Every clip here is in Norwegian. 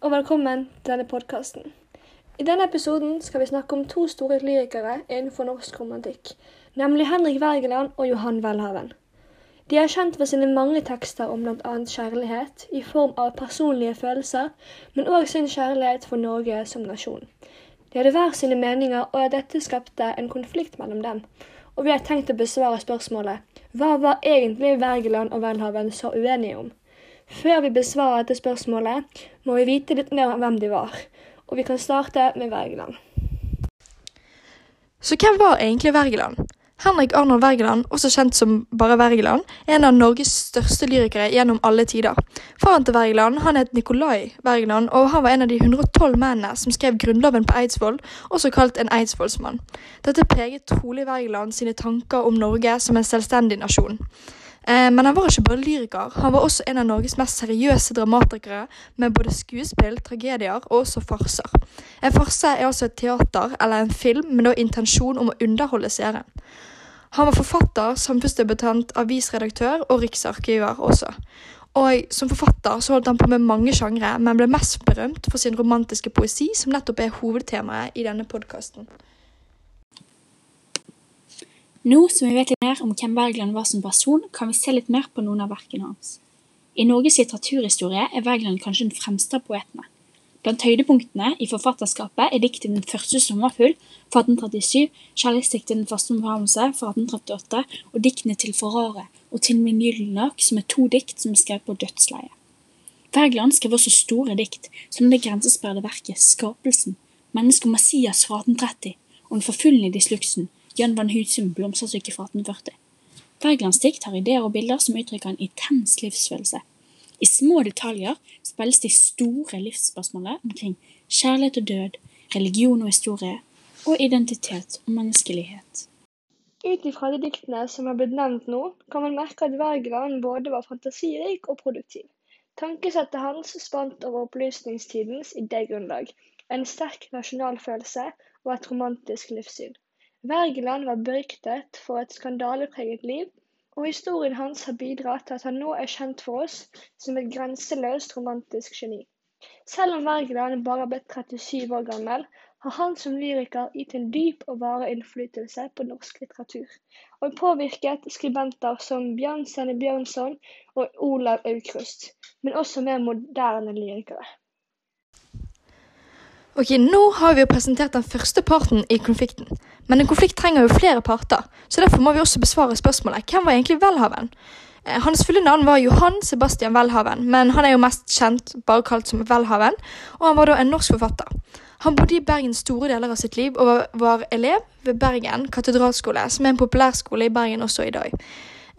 og velkommen til denne podkasten. I denne episoden skal vi snakke om to store lyrikere innenfor norsk romantikk, nemlig Henrik Wergeland og Johan Welhaven. De er kjent for sine mange tekster om bl.a. kjærlighet, i form av personlige følelser, men òg sin kjærlighet for Norge som nasjon. De hadde hver sine meninger, og dette skapte en konflikt mellom dem. Og vi har tenkt å besvare spørsmålet hva var egentlig Wergeland og Welhaven så uenige om? Før vi besvarer dette spørsmålet, må vi vite litt mer om hvem de var. Og vi kan starte med Wergeland. Så hvem var egentlig Wergeland? Henrik Arnold Wergeland, også kjent som bare Wergeland, er en av Norges største lyrikere gjennom alle tider. Faren til Wergeland han het Nikolai Wergeland, og han var en av de 112 mennene som skrev Grunnloven på Eidsvoll, også kalt en eidsvollsmann. Dette preget trolig Wergeland sine tanker om Norge som en selvstendig nasjon. Eh, men han var ikke bare lyriker, han var også en av Norges mest seriøse dramatikere, med både skuespill, tragedier og også farser. En farse er altså et teater eller en film med da intensjon om å underholde seeren. Han var forfatter, samfunnsdebutant, avisredaktør og riksarkiver også. Og som forfatter så holdt han på med mange sjangre, men ble mest berømt for sin romantiske poesi, som nettopp er hovedtemaet i denne podkasten. Nå som vi vet litt mer om hvem Wergeland var som person, kan vi se litt mer på noen av verkene hans. I Norges litteraturhistorie er Wergeland kanskje den fremste av poetene. Blant høydepunktene i forfatterskapet er diktet Den første sommerfugl fra 1837, kjærlighetsdiktet Den første omfavnelse fra 1838 og diktene Til forrare og Til min gyllenlak, som er to dikt som er skrevet på dødsleiet. Wergeland skrev også store dikt, som det grensesperrede verket Skapelsen, Mennesket Messias fra 1830 og Den forfulgne dysluksen Jan van Husum, blomsterstykke fra 1840. Wergelands dikt har ideer og bilder som uttrykker en intens livsfølelse. I små detaljer spilles de store livsspørsmålene omkring kjærlighet og død, religion og historie, og identitet og menneskelighet. Ut ifra de diktene som er blitt nevnt nå, kan man merke at Wergeland både var fantasirik og produktiv. Tankesettet hans spant over opplysningstidens idégrunnlag, en sterk nasjonal følelse og et romantisk livssyn. Wergeland var beryktet for et skandalepreget liv, og historien hans har bidratt til at han nå er kjent for oss som et grenseløst romantisk geni. Selv om Wergeland bare ble 37 år gammel, har han som lyriker gitt en dyp og varig innflytelse på norsk litteratur, og påvirket skribenter som Bjørnstjerne Bjørnson og Olav Aukrust, men også mer moderne lyrikere. Ok, Nå har vi jo presentert den første parten i konflikten, men en konflikt trenger jo flere parter, så derfor må vi også besvare spørsmålet hvem var egentlig Welhaven? Eh, hans fulle navn var Johan Sebastian Welhaven, men han er jo mest kjent bare kalt som Welhaven, og han var da en norsk forfatter. Han bodde i Bergen store deler av sitt liv og var elev ved Bergen katedralskole, som er en populær skole i Bergen også i dag.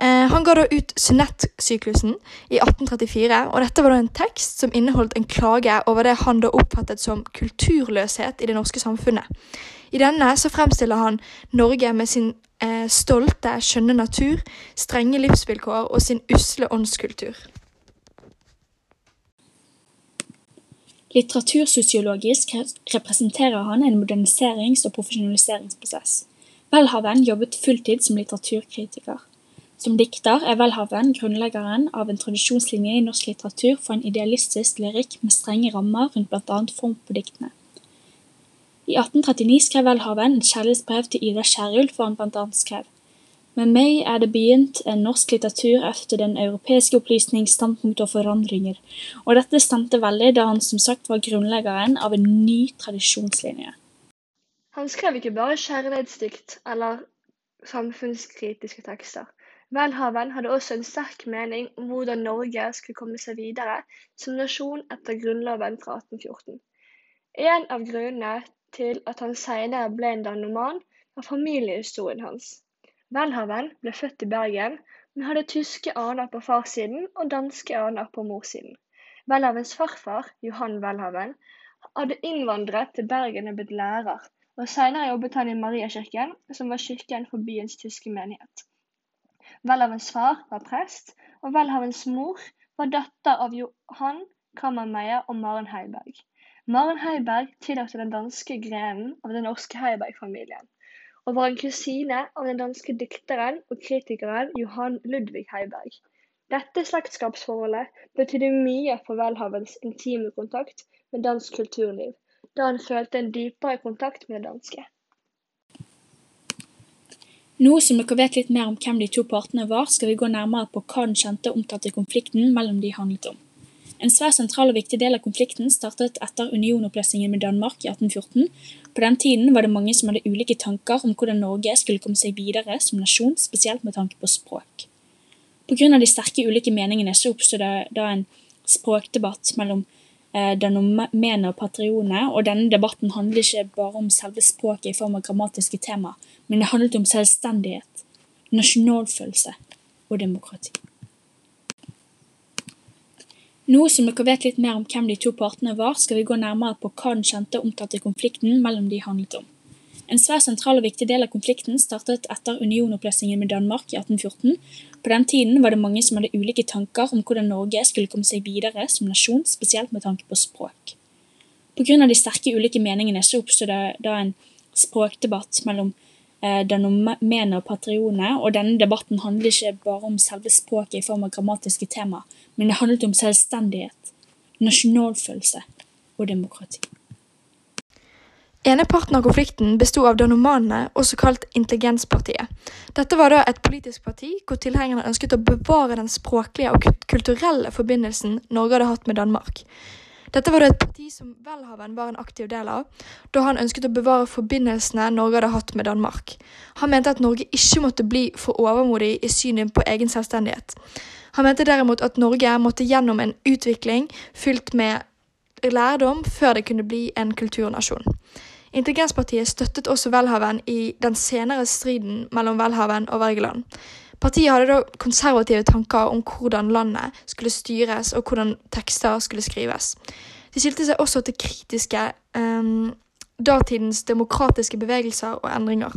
Eh, han ga da ut Sonettsyklusen i 1834, og dette var da en tekst som inneholdt en klage over det han da oppfattet som kulturløshet i det norske samfunnet. I denne så fremstiller han Norge med sin eh, stolte, skjønne natur, strenge livsvilkår og sin usle åndskultur. Litteratursosiologisk representerer han en moderniserings- og profesjonaliseringsprosess. Welhaven jobbet fulltid som litteraturkritiker. Som dikter er Welhaven grunnleggeren av en tradisjonslinje i norsk litteratur for en idealistisk lyrikk med strenge rammer rundt annet form på diktene. I 1839 skrev Welhaven et kjærlighetsbrev til Ida Kierulf hvor han annet skrev Med meg er det begynt en norsk litteratur etter den europeiske opplysnings standpunkt og forandringer, og dette stemte veldig da han som sagt var grunnleggeren av en ny tradisjonslinje. Han skrev ikke bare kjærlighetsdikt eller samfunnskritiske tekster. Welhaven hadde også en sterk mening om hvordan Norge skulle komme seg videre som nasjon etter Grunnloven fra 1814. En av grunnene til at han senere ble en danoman, var familiehistorien hans. Welhaven ble født i Bergen, men hadde tyske aner på farssiden og danske aner på morssiden. Welhavens farfar, Johan Welhaven, hadde innvandret til Bergen og blitt lærer, og senere jobbet han i Mariakirken, som var kirken for byens tyske menighet. Welhavens far var prest, og Welhavens mor var datter av Johan Kammermeier og Maren Heiberg. Maren Heiberg tilhørte den danske grenen av den norske Heiberg-familien, og var en kusine av den danske dikteren og kritikeren Johan Ludvig Heiberg. Dette slektskapsforholdet betydde mye for Welhavens intime kontakt med dansk kulturliv, da han følte en dypere kontakt med det danske. Nå som dere vet litt mer om hvem de to partene var, skal vi gå nærmere på hva den kjente omtalte konflikten mellom de handlet om. En svært sentral og viktig del av konflikten startet etter unionoppløsningen med Danmark i 1814. På den tiden var det mange som hadde ulike tanker om hvordan Norge skulle komme seg videre som nasjon, spesielt med tanke på språk. Av de sterke ulike meningene så oppstod det da en språkdebatt mellom eh, danomene og patrione, og denne debatten handler ikke bare om selve språket i form av grammatiske tema, men det handlet om selvstendighet, nasjonalfølelse og demokrati. Nå som dere vet litt mer om hvem de to partene var, skal vi gå nærmere på hva den kjente omtalte konflikten mellom de handlet om. En svært sentral og viktig del av konflikten startet etter unionoppløsningen med Danmark i 1814. På den tiden var det mange som hadde ulike tanker om hvordan Norge skulle komme seg videre som nasjon, spesielt med tanke på språk. Av de sterke ulike meningene så oppstod det da en språkdebatt mellom Eh, danomene og patrione, og denne debatten handler ikke bare om selve språket i form av grammatiske tema, men det handlet om selvstendighet, nasjonalfølelse og demokrati. Ene parten av konflikten besto av danomanene, også kalt Intelligenspartiet. Dette var da et politisk parti hvor tilhengerne ønsket å bevare den språklige og kulturelle forbindelsen Norge hadde hatt med Danmark. Dette var da et parti som Welhaven var en aktiv del av, da han ønsket å bevare forbindelsene Norge hadde hatt med Danmark. Han mente at Norge ikke måtte bli for overmodig i synet på egen selvstendighet. Han mente derimot at Norge måtte gjennom en utvikling fylt med lærdom før det kunne bli en kulturnasjon. Intelligenspartiet støttet også Welhaven i den senere striden mellom Welhaven og Wergeland. Partiet hadde da konservative tanker om hvordan landet skulle styres, og hvordan tekster skulle skrives. De skilte seg også til kritiske um, datidens demokratiske bevegelser og endringer.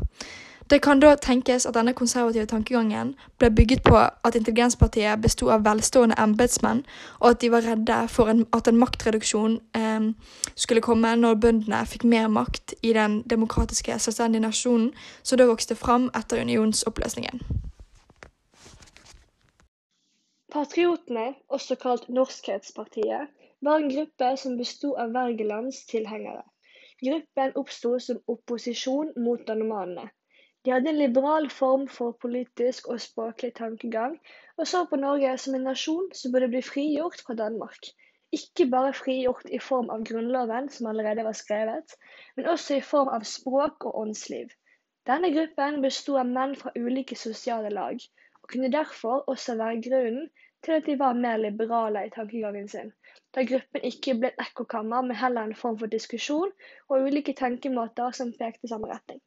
Det kan da tenkes at denne konservative tankegangen ble bygget på at intelligenspartiet besto av velstående embetsmenn, og at de var redde for en, at en maktreduksjon eh, skulle komme når bøndene fikk mer makt i den demokratiske, selvstendige nasjonen som da vokste fram etter unionsoppløsningen. Patriotene, også kalt Norskhetspartiet, var en gruppe som bestod av Wergelands tilhengere. Gruppen oppsto som opposisjon mot danomanene. De hadde en liberal form for politisk og språklig tankegang, og så på Norge som en nasjon som burde bli frigjort fra Danmark. Ikke bare frigjort i form av Grunnloven, som allerede var skrevet, men også i form av språk og åndsliv. Denne gruppen bestod av menn fra ulike sosiale lag, og kunne derfor også være grunnen til at de var mer liberale i tankegangen sin, da gruppen ikke ble et ekkokammer, men heller en form for diskusjon og ulike tenkemåter som pekte samme retning.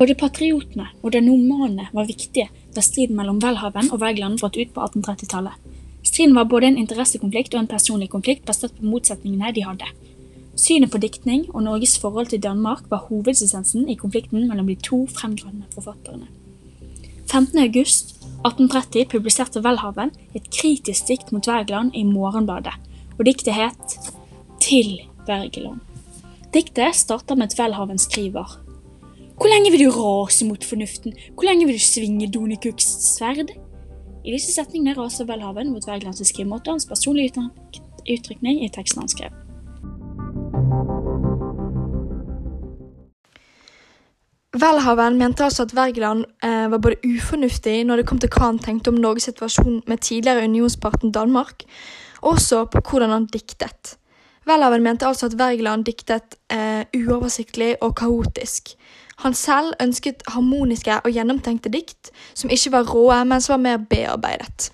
Både patriotene og danomanene var viktige da striden mellom Welhaven og Wergeland brøt ut på 1830-tallet. Striden var både en interessekonflikt og en personlig konflikt basert på motsetningene de hadde. Synet på diktning og Norges forhold til Danmark var hovedessensen i konflikten mellom de to fremtredende forfatterne. 15.8.1830 publiserte Welhaven et kritisk dikt mot Wergeland i Morgenbladet, og diktet het Til Wergeland. Diktet starter med at Welhaven skriver Hvor lenge vil du rase mot fornuften, hvor lenge vil du svinge Donekuks sverd? I disse setningene raser Welhaven mot Wergelands skrivemåte og hans personlige uttrykning i teksten han skrev. Welhaven mente altså at Wergeland eh, var både ufornuftig når det kom til hva han tenkte om Norges situasjon med tidligere unionsparten Danmark, og også på hvordan han diktet. Welhaven mente altså at Wergeland diktet eh, uoversiktlig og kaotisk. Han selv ønsket harmoniske og gjennomtenkte dikt som ikke var råe, men som var mer bearbeidet.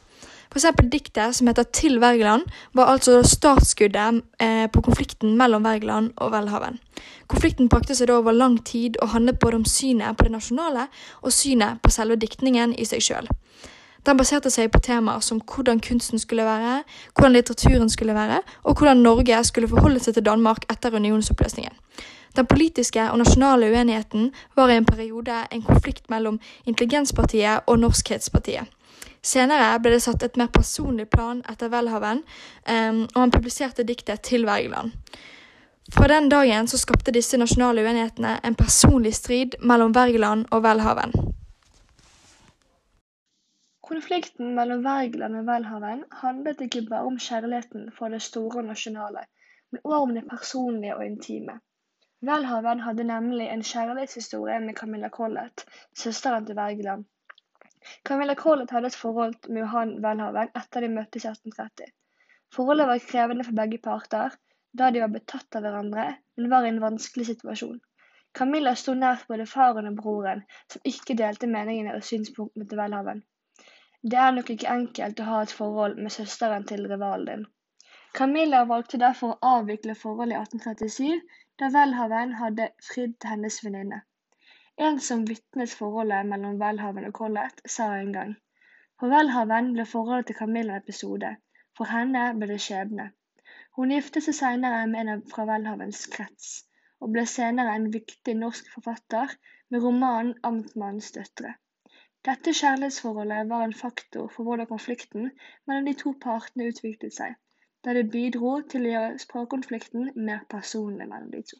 For eksempel diktet som heter Til Wergeland, var altså startskuddet eh, på konflikten mellom Wergeland og Welhaven. Konflikten brakte seg da over lang tid og handlet både om synet på det nasjonale og synet på selve diktningen i seg sjøl. Den baserte seg på temaer som hvordan kunsten skulle være, hvordan litteraturen skulle være, og hvordan Norge skulle forholde seg til Danmark etter unionsoppløsningen. Den politiske og nasjonale uenigheten var i en periode en konflikt mellom Intelligenspartiet og Norskhetspartiet. Senere ble det satt et mer personlig plan etter Welhaven, um, og han publiserte diktet til Wergeland. Fra den dagen så skapte disse nasjonale uenighetene en personlig strid mellom Wergeland og Welhaven. Konflikten mellom Wergeland og Welhaven handlet ikke bare om kjærligheten for det store og nasjonale, men også om det personlige og intime. Welhaven hadde nemlig en kjærlighetshistorie med Camilla Collett, søsteren til Wergeland. Camilla Collett hadde et forhold med Johan Welhaven etter de møttes i 1830. Forholdet var krevende for begge parter, da de var betatt av hverandre, men var i en vanskelig situasjon. Camilla sto nært både faren og broren, som ikke delte meningene og synspunktene til Welhaven. Det er nok ikke enkelt å ha et forhold med søsteren til rivalen din. Camilla valgte derfor å avvikle forholdet i 1837, da Welhaven hadde fridd til hennes venninne. En som vitnet forholdet mellom Velhaven og Collett, sa en gang For Velhaven ble forholdet til Camilla en episode, for henne ble det skjebne. Hun giftet seg senere med en fra velhavens krets, og ble senere en viktig norsk forfatter med romanen Amtmannens døtre. Dette kjærlighetsforholdet var en faktor for hvordan konflikten mellom de to partene utviklet seg, da det bidro til å gjøre språkkonflikten mer personlig mellom de to.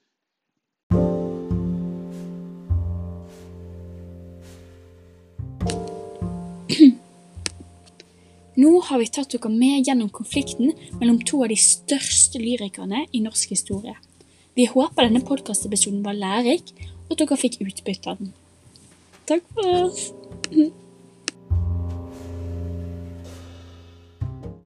Nå har vi tatt dere med gjennom konflikten mellom to av de største lyrikerne i norsk historie. Vi håper denne podkastepisoden var lærerik, og at dere fikk utbytte av den. Takk for oss.